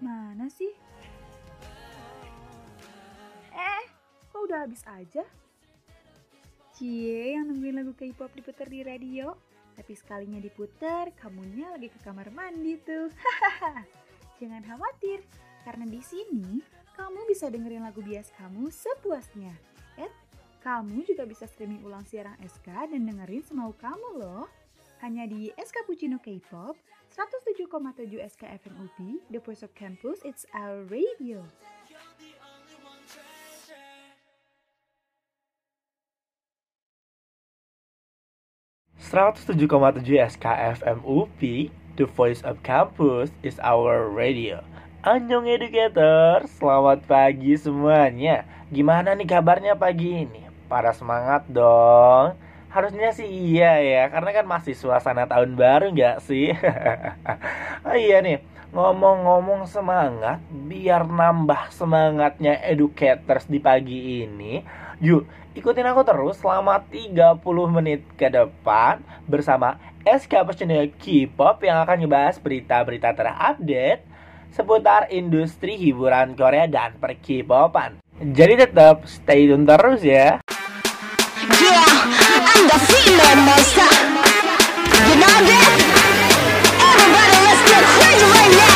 Mana sih? Eh, kok udah habis aja? Cie, yang nungguin lagu K-pop diputer di radio. Tapi sekalinya diputer, kamunya lagi ke kamar mandi tuh. Jangan khawatir, karena di sini kamu bisa dengerin lagu bias kamu sepuasnya. Eh, kamu juga bisa streaming ulang siaran SK dan dengerin semau kamu loh. Hanya di SK Puccino K-pop, 107,7 SK FM UP, The Voice of Campus, It's Our Radio. tujuh SKFM UP, The Voice of Campus is our radio. Anjong Educator, selamat pagi semuanya. Gimana nih kabarnya pagi ini? Pada semangat dong. Harusnya sih iya ya, karena kan masih suasana tahun baru nggak sih? oh iya nih, ngomong-ngomong semangat, biar nambah semangatnya educators di pagi ini, yuk ikutin aku terus selama 30 menit ke depan bersama SK Channel K-pop yang akan ngebahas berita-berita terupdate seputar industri hiburan Korea dan per K-popan. Jadi tetap stay tune terus ya. Yeah. I'm the female monster. You know that? Everybody, let's get crazy right now.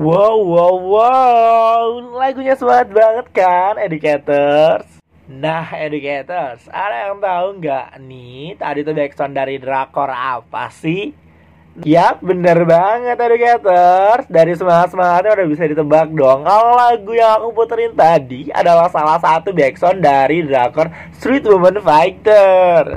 Wow, wow, wow, lagunya semangat banget kan, educators? Nah, educators, ada yang tahu nggak nih tadi tuh backsound dari drakor apa sih? Yap, bener banget educators. Dari semangat-semangatnya udah bisa ditebak dong. Kalau lagu yang aku puterin tadi adalah salah satu backsound dari drakor Street Woman Fighter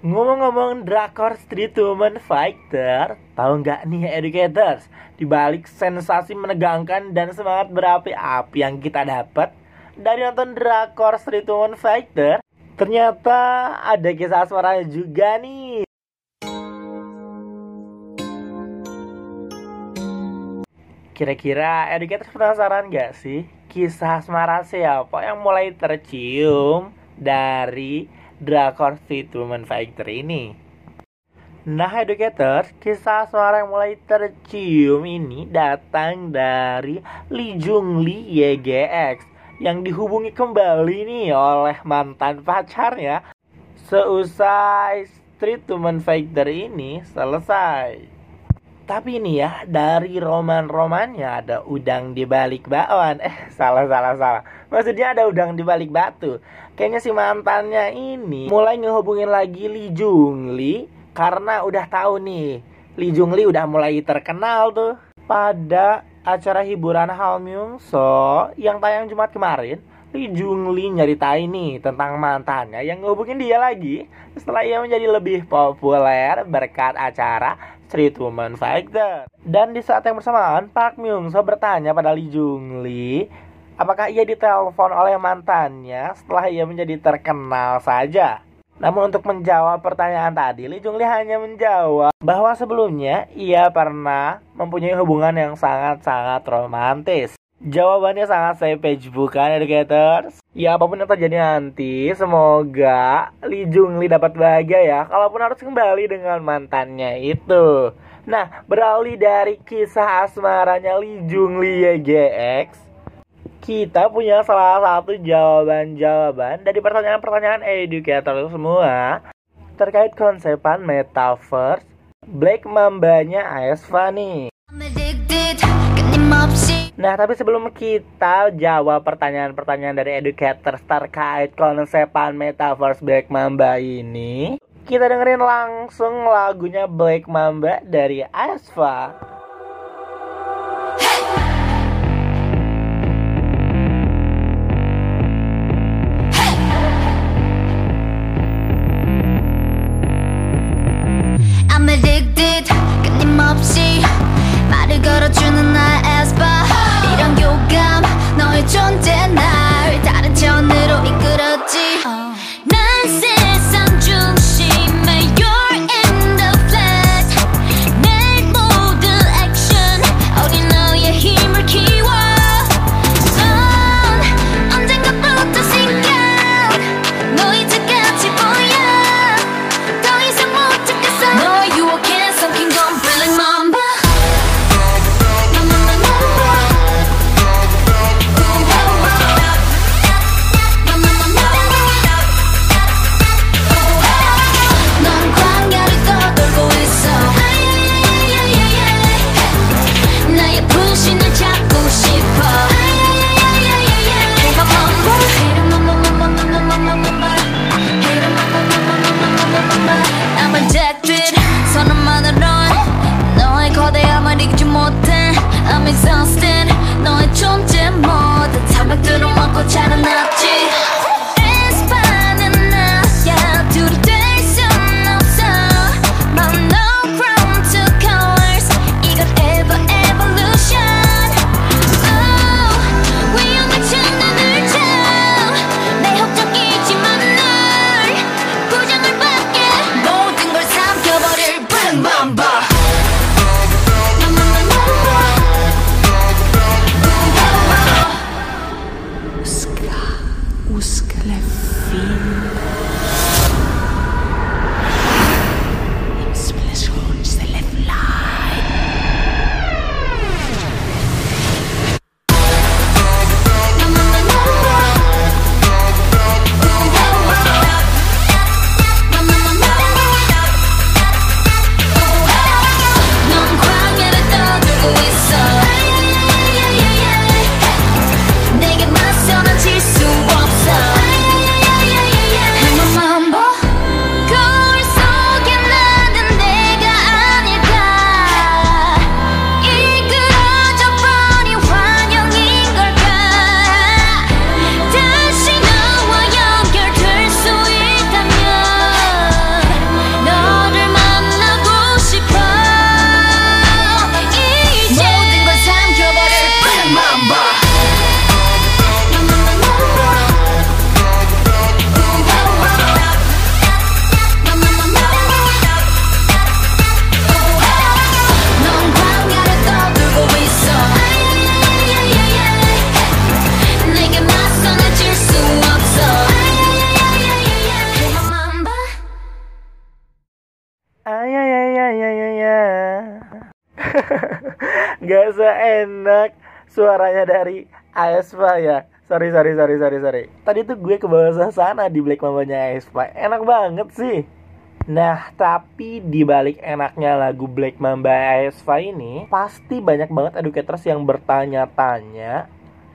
Ngomong-ngomong drakor Street Woman Fighter, tahu nggak nih educators? Di balik sensasi menegangkan dan semangat berapi-api yang kita dapat dari nonton drakor Street Woman Fighter, ternyata ada kisah asmara juga nih. Kira-kira educators penasaran nggak sih kisah asmara siapa yang mulai tercium dari drakor Street Woman Fighter ini. Nah, educators, kisah suara yang mulai tercium ini datang dari Lee Jung Lee YGX yang dihubungi kembali nih oleh mantan pacarnya seusai Street Woman Fighter ini selesai. Tapi ini ya, dari roman-romannya ada udang di balik bakwan. Eh, salah, salah, salah. Maksudnya ada udang di balik batu. Kayaknya si mantannya ini mulai ngehubungin lagi Jung Lee karena udah tahu nih Jung Lee udah mulai terkenal tuh pada acara hiburan Hal So yang tayang Jumat kemarin. Jung Lee nyeritain nih tentang mantannya yang ngehubungin dia lagi setelah ia menjadi lebih populer berkat acara Street Woman Fighter. Dan di saat yang bersamaan, Park Myung So bertanya pada Lee Jung Lee Apakah ia ditelepon oleh mantannya setelah ia menjadi terkenal saja? Namun untuk menjawab pertanyaan tadi, Lee Jung Lee hanya menjawab bahwa sebelumnya ia pernah mempunyai hubungan yang sangat-sangat romantis. Jawabannya sangat savage bukan educators? Ya apa pun yang terjadi nanti Semoga Lee Jung Lee dapat bahagia ya Kalaupun harus kembali dengan mantannya itu Nah beralih dari kisah asmaranya Lee Jung Lee YGX Kita punya salah satu jawaban-jawaban Dari pertanyaan-pertanyaan educator semua Terkait konsepan metaverse Black Mambanya Aesva nih Nah, tapi sebelum kita jawab pertanyaan-pertanyaan dari educators terkait konsepan Metaverse Black Mamba ini, kita dengerin langsung lagunya Black Mamba dari Asfa. Seenak suaranya dari Aespa ya. Sorry, sorry, sorry, sorry, sorry. Tadi tuh gue ke bawah sana di Black Mambanya Aespa. Enak banget sih. Nah, tapi di balik enaknya lagu Black Mamba Aespa ini, pasti banyak banget educators yang bertanya-tanya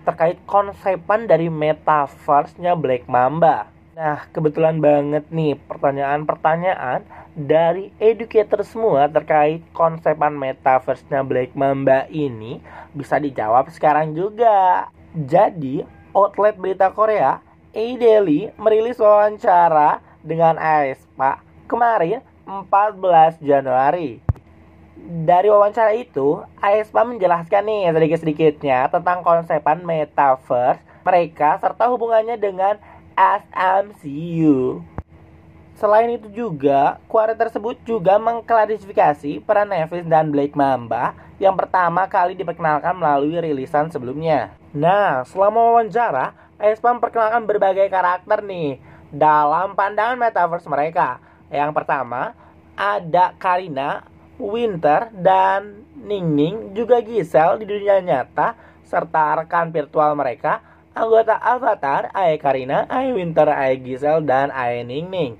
terkait konsepan dari metaverse-nya Black Mamba. Nah, kebetulan banget nih pertanyaan-pertanyaan dari educator semua terkait konsepan metaverse-nya Black Mamba ini bisa dijawab sekarang juga. Jadi, outlet berita Korea, A-Daily, merilis wawancara dengan Aespa kemarin 14 Januari. Dari wawancara itu, Aespa menjelaskan nih sedikit-sedikitnya tentang konsepan metaverse mereka serta hubungannya dengan SMCU. Selain itu juga, kuare tersebut juga mengklarifikasi peran Nevis dan Black Mamba yang pertama kali diperkenalkan melalui rilisan sebelumnya. Nah, selama wawancara, aespa memperkenalkan berbagai karakter nih dalam pandangan metaverse mereka. Yang pertama, ada Karina, Winter, dan Ningning, juga Gisel di dunia nyata, serta rekan virtual mereka, anggota Avatar, Ae Karina, Ae Winter, Ae Gisel, dan Ae Ningning.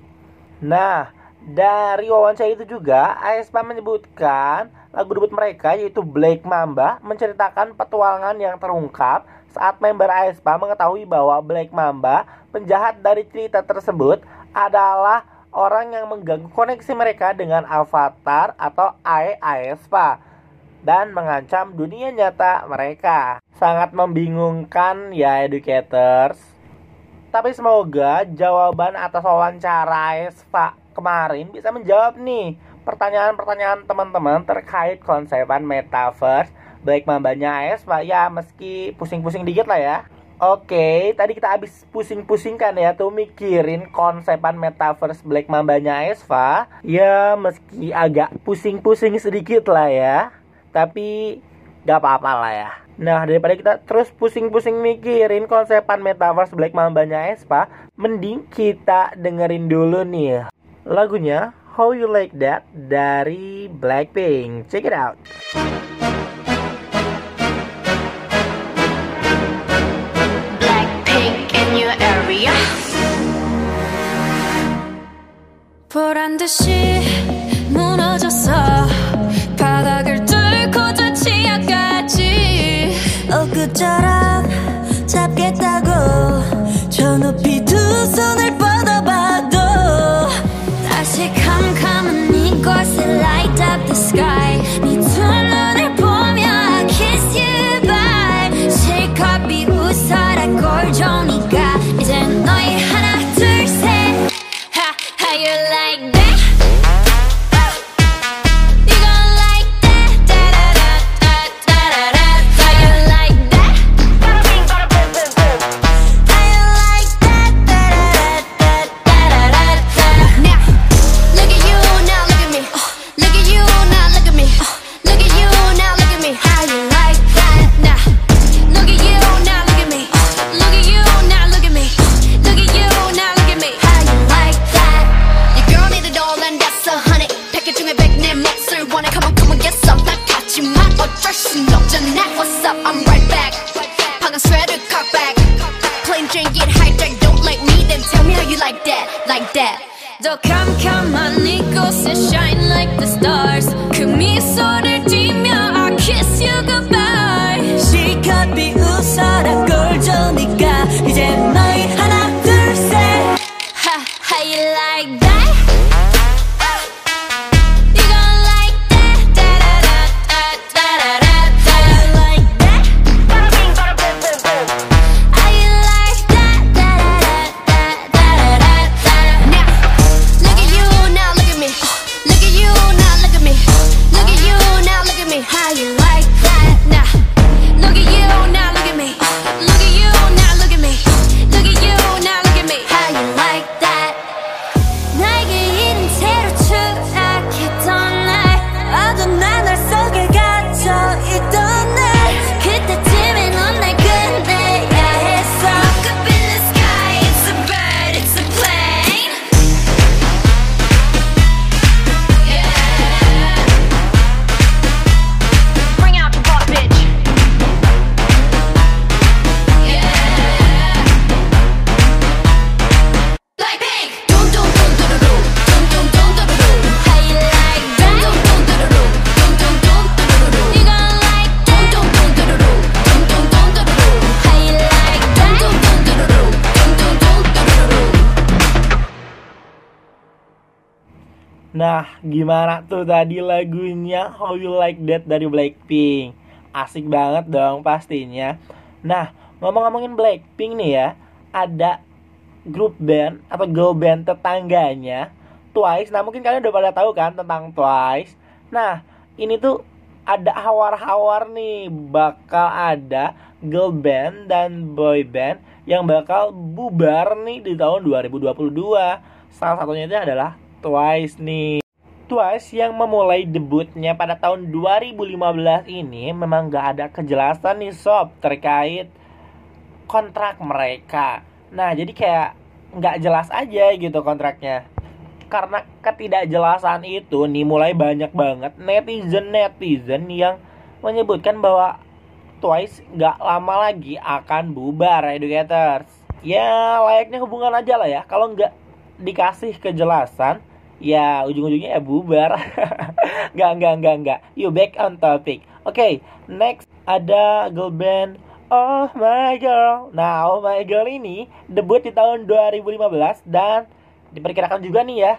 Nah, dari wawancara itu juga aespa menyebutkan lagu debut mereka yaitu Black Mamba menceritakan petualangan yang terungkap saat member aespa mengetahui bahwa Black Mamba, penjahat dari cerita tersebut, adalah orang yang mengganggu koneksi mereka dengan avatar atau AE aespa dan mengancam dunia nyata mereka. Sangat membingungkan ya educators. Tapi semoga jawaban atas wawancara Espa kemarin bisa menjawab nih pertanyaan-pertanyaan teman-teman terkait konsepan metaverse baik mambanya Espa ya meski pusing-pusing dikit lah ya. Oke, tadi kita habis pusing-pusing kan ya tuh mikirin konsepan metaverse Black Mambanya Espa. Ya meski agak pusing-pusing sedikit lah ya Tapi gak apa-apa lah ya. Nah, daripada kita terus pusing-pusing mikirin konsepan metaverse Black Mambanya Espa, mending kita dengerin dulu nih lagunya How You Like That dari Blackpink. Check it out. Blackpink in your area. 보란 듯이 무너졌어 바닥을 높이 두 손을 Nah, gimana tuh tadi lagunya How You Like That dari Blackpink? Asik banget dong pastinya. Nah, ngomong-ngomongin Blackpink nih ya, ada grup band atau girl band tetangganya Twice. Nah, mungkin kalian udah pada tahu kan tentang Twice. Nah, ini tuh ada hawar-hawar nih bakal ada girl band dan boy band yang bakal bubar nih di tahun 2022. Salah satunya itu adalah Twice nih. Twice yang memulai debutnya pada tahun 2015 ini memang gak ada kejelasan nih sob terkait kontrak mereka. Nah jadi kayak nggak jelas aja gitu kontraknya. Karena ketidakjelasan itu nih mulai banyak banget netizen-netizen yang menyebutkan bahwa Twice nggak lama lagi akan bubar educators. Ya layaknya hubungan aja lah ya. Kalau nggak dikasih kejelasan, ya ujung-ujungnya ya bubar. Nggak nggak nggak nggak. You back on topic. Oke okay, next ada girl band. Oh My Girl. Nah Oh My Girl ini debut di tahun 2015 dan diperkirakan juga nih ya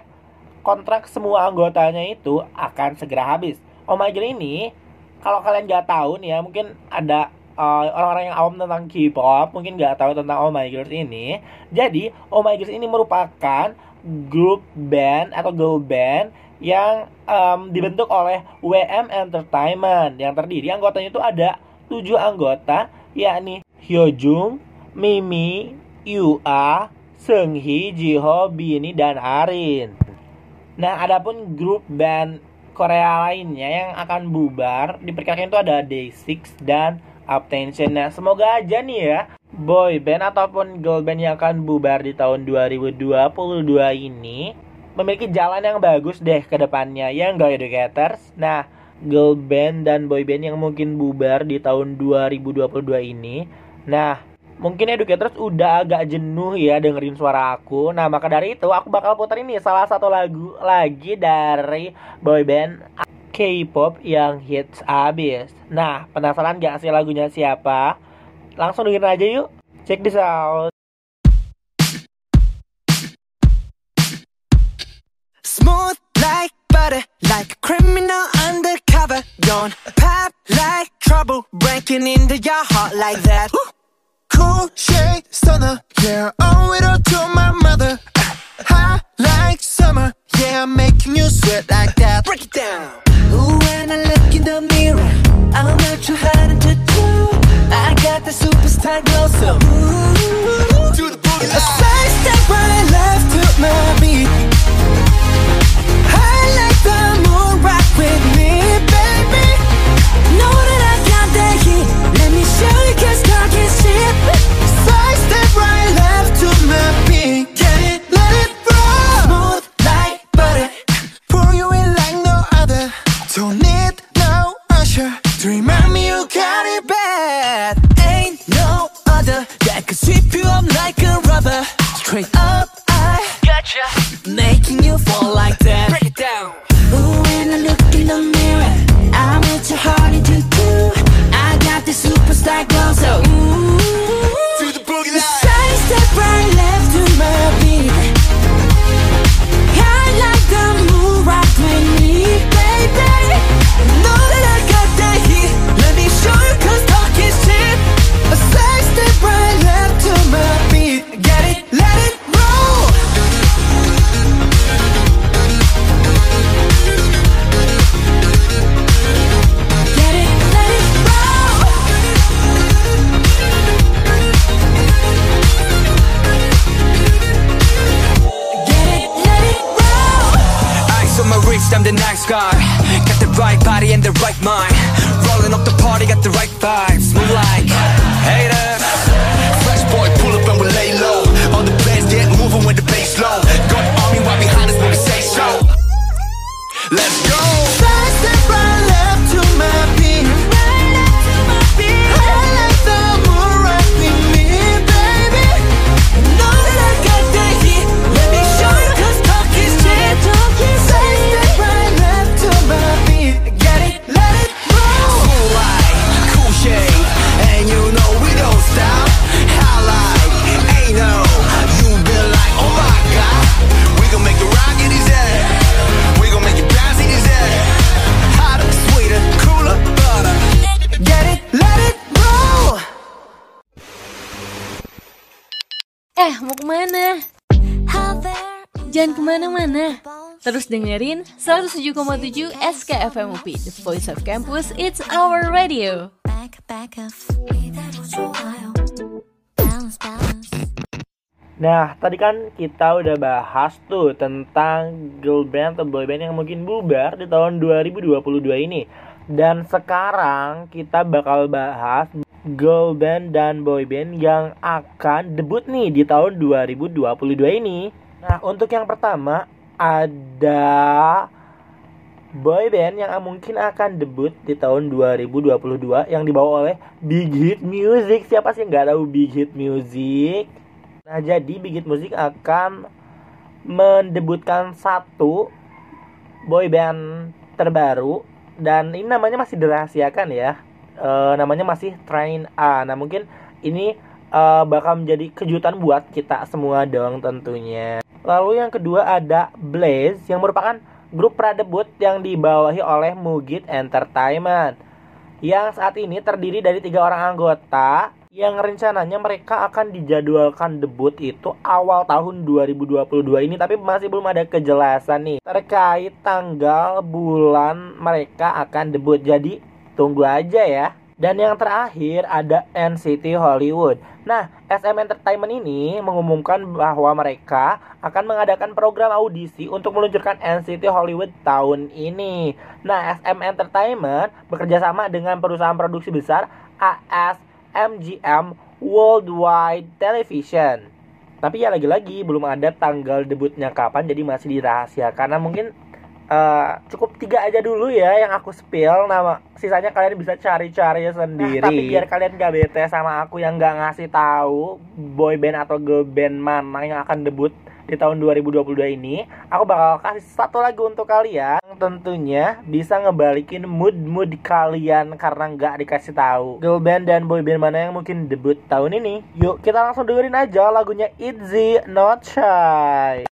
kontrak semua anggotanya itu akan segera habis. Oh My Girl ini kalau kalian nggak tahu nih ya mungkin ada uh, orang-orang yang awam tentang K-pop mungkin nggak tahu tentang Oh My Girls ini. Jadi Oh My Girls ini merupakan grup band atau girl band yang um, dibentuk oleh WM Entertainment yang terdiri anggotanya itu ada tujuh anggota yakni Hyojung, Mimi, Yua, Seunghi, Jiho, Bini, dan Arin. Nah, adapun grup band Korea lainnya yang akan bubar diperkirakan itu ada Day6 dan Uptension. Nah, semoga aja nih ya boy band ataupun girl band yang akan bubar di tahun 2022 ini memiliki jalan yang bagus deh ke depannya ya enggak educators. Nah, girl band dan boy band yang mungkin bubar di tahun 2022 ini. Nah, mungkin educators udah agak jenuh ya dengerin suara aku. Nah, maka dari itu aku bakal putar ini salah satu lagu lagi dari boy band K-pop yang hits abis. Nah, penasaran gak sih lagunya siapa? Langsung dengerin aja yuk. Check this out. Smooth like butter, like a criminal undercover. Don't pop like trouble, breaking into your heart like that. Cool shade stunner, yeah, owe it all to my mother. Hot like summer, yeah, I'm making you sweat like that. Break it down. When I look in the mirror, I'm not too hard to do. I got the superstar glow, so ooh, to the boogie. Like a rubber. Straight up, I gotcha. Making Let's go. Terus dengerin 107,7 SKFM UP, The Voice of Campus, It's Our Radio. Nah, tadi kan kita udah bahas tuh tentang girl band atau boy band yang mungkin bubar di tahun 2022 ini. Dan sekarang kita bakal bahas girl band dan boy band yang akan debut nih di tahun 2022 ini. Nah, untuk yang pertama ada boy band yang mungkin akan debut di tahun 2022 yang dibawa oleh Big Hit Music. Siapa sih nggak tahu Big Hit Music? Nah, jadi Big Hit Music akan mendebutkan satu boy band terbaru dan ini namanya masih dirahasiakan ya. E, namanya masih Train A. Nah, mungkin ini e, bakal menjadi kejutan buat kita semua dong tentunya. Lalu yang kedua ada Blaze yang merupakan grup pradebut yang dibawahi oleh Mugit Entertainment. Yang saat ini terdiri dari tiga orang anggota yang rencananya mereka akan dijadwalkan debut itu awal tahun 2022 ini tapi masih belum ada kejelasan nih. Terkait tanggal bulan mereka akan debut. Jadi tunggu aja ya dan yang terakhir ada NCT Hollywood. Nah, SM Entertainment ini mengumumkan bahwa mereka akan mengadakan program audisi untuk meluncurkan NCT Hollywood tahun ini. Nah, SM Entertainment bekerja sama dengan perusahaan produksi besar AS MGM Worldwide Television. Tapi ya lagi-lagi belum ada tanggal debutnya kapan jadi masih dirahasiakan. Karena mungkin uh, cukup tiga aja dulu ya yang aku spill. Nama sisanya kalian bisa cari-cari sendiri. Nah, tapi biar kalian gak bete sama aku yang gak ngasih tahu boy band atau girl band mana yang akan debut di tahun 2022 ini aku bakal kasih satu lagu untuk kalian. Yang tentunya bisa ngebalikin mood-mood kalian karena nggak dikasih tahu girl band dan boy band mana yang mungkin debut tahun ini. Yuk kita langsung dengerin aja lagunya Itzy Not Shy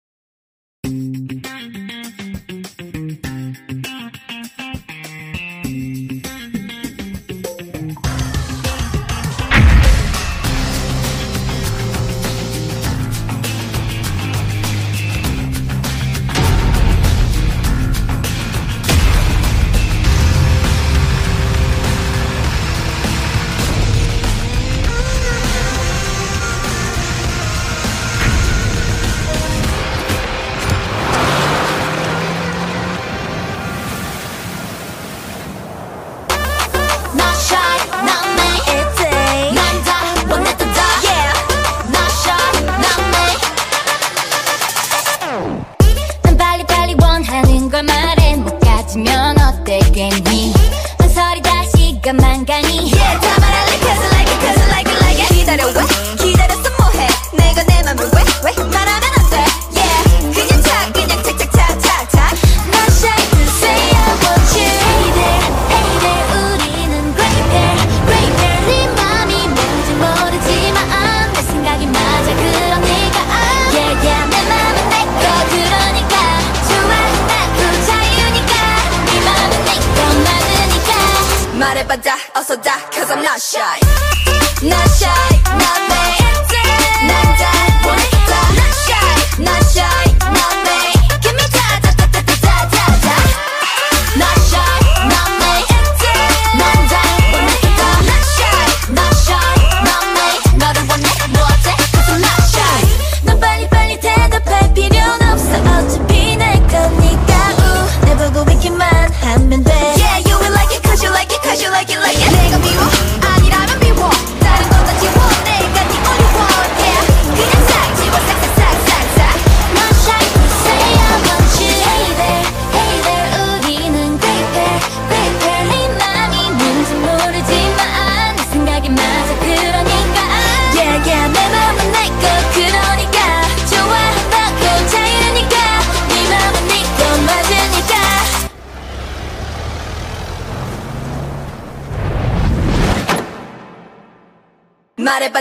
다 시간만 가니 Yeah 다 말할래 cause I like it cause I like it like it 기다려 왜 기다렸어 뭐해 내가 내 맘을 왜왜 shy Not shy not me 난다 원했다 Not shy not shy not me Give me da da da da da da da da Not shy not me 난다 원했다 Not shy not shy not me 너를 원해 뭐 어때 cause I'm not shy 넌 빨리빨리 대답할 필요는 없어 어차피 내 거니까 우, 내 보고 있기만 하면 돼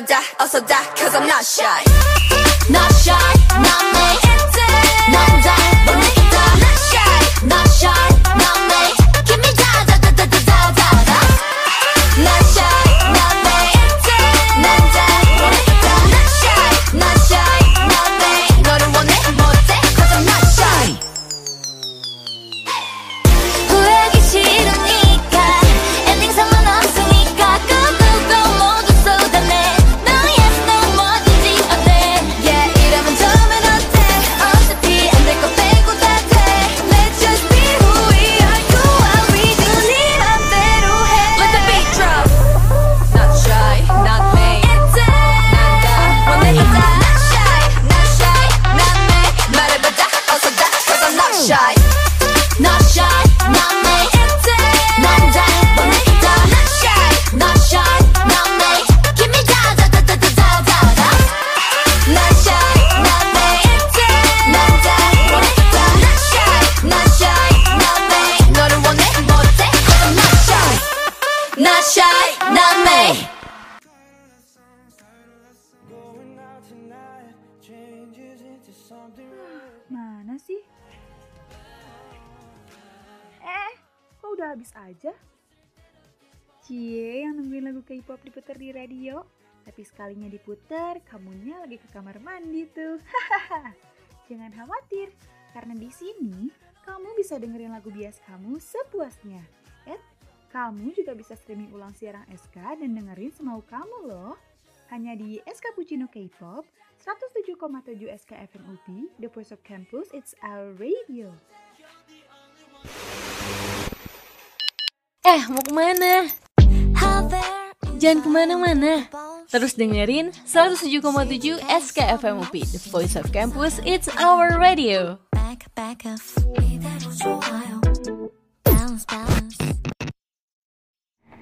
i'll also die, cause I'm not shy. sih? Eh, kok udah habis aja? Cie yang nungguin lagu K-pop diputar di radio, tapi sekalinya diputar kamunya lagi ke kamar mandi tuh. Jangan khawatir, karena di sini kamu bisa dengerin lagu bias kamu sepuasnya. Eh, kamu juga bisa streaming ulang siaran SK dan dengerin semau kamu loh. Hanya di SK Puccino K-pop, 107,7 SK FM UP, The Voice of Campus, It's Our Radio. Eh, mau ke mana? Jangan ke mana-mana. Terus dengerin 107,7 SKFM UP, The Voice of Campus, It's Our Radio. back, back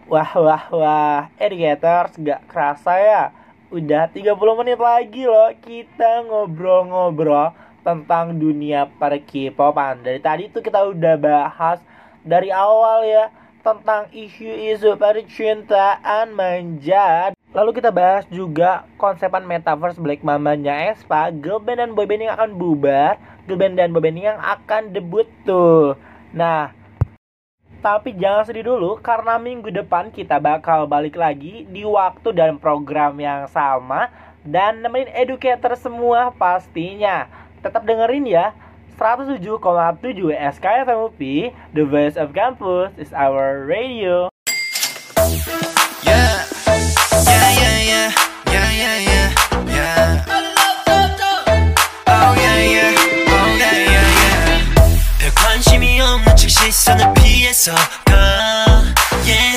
Wah wah wah, educators gak kerasa ya. Udah 30 menit lagi loh kita ngobrol-ngobrol tentang dunia per K-popan Dari tadi tuh kita udah bahas dari awal ya Tentang isu-isu percintaan manja. Lalu kita bahas juga konsepan metaverse Black Mambanya Espa Girl band dan boyband yang akan bubar Girl band dan boyband yang akan debut tuh. Nah tapi jangan sedih dulu karena minggu depan kita bakal balik lagi di waktu dan program yang sama dan nemenin educator semua pastinya. Tetap dengerin ya 107,7 SKFM UP, The Voice of Campus is our radio. 시선을 피해서 가 yeah.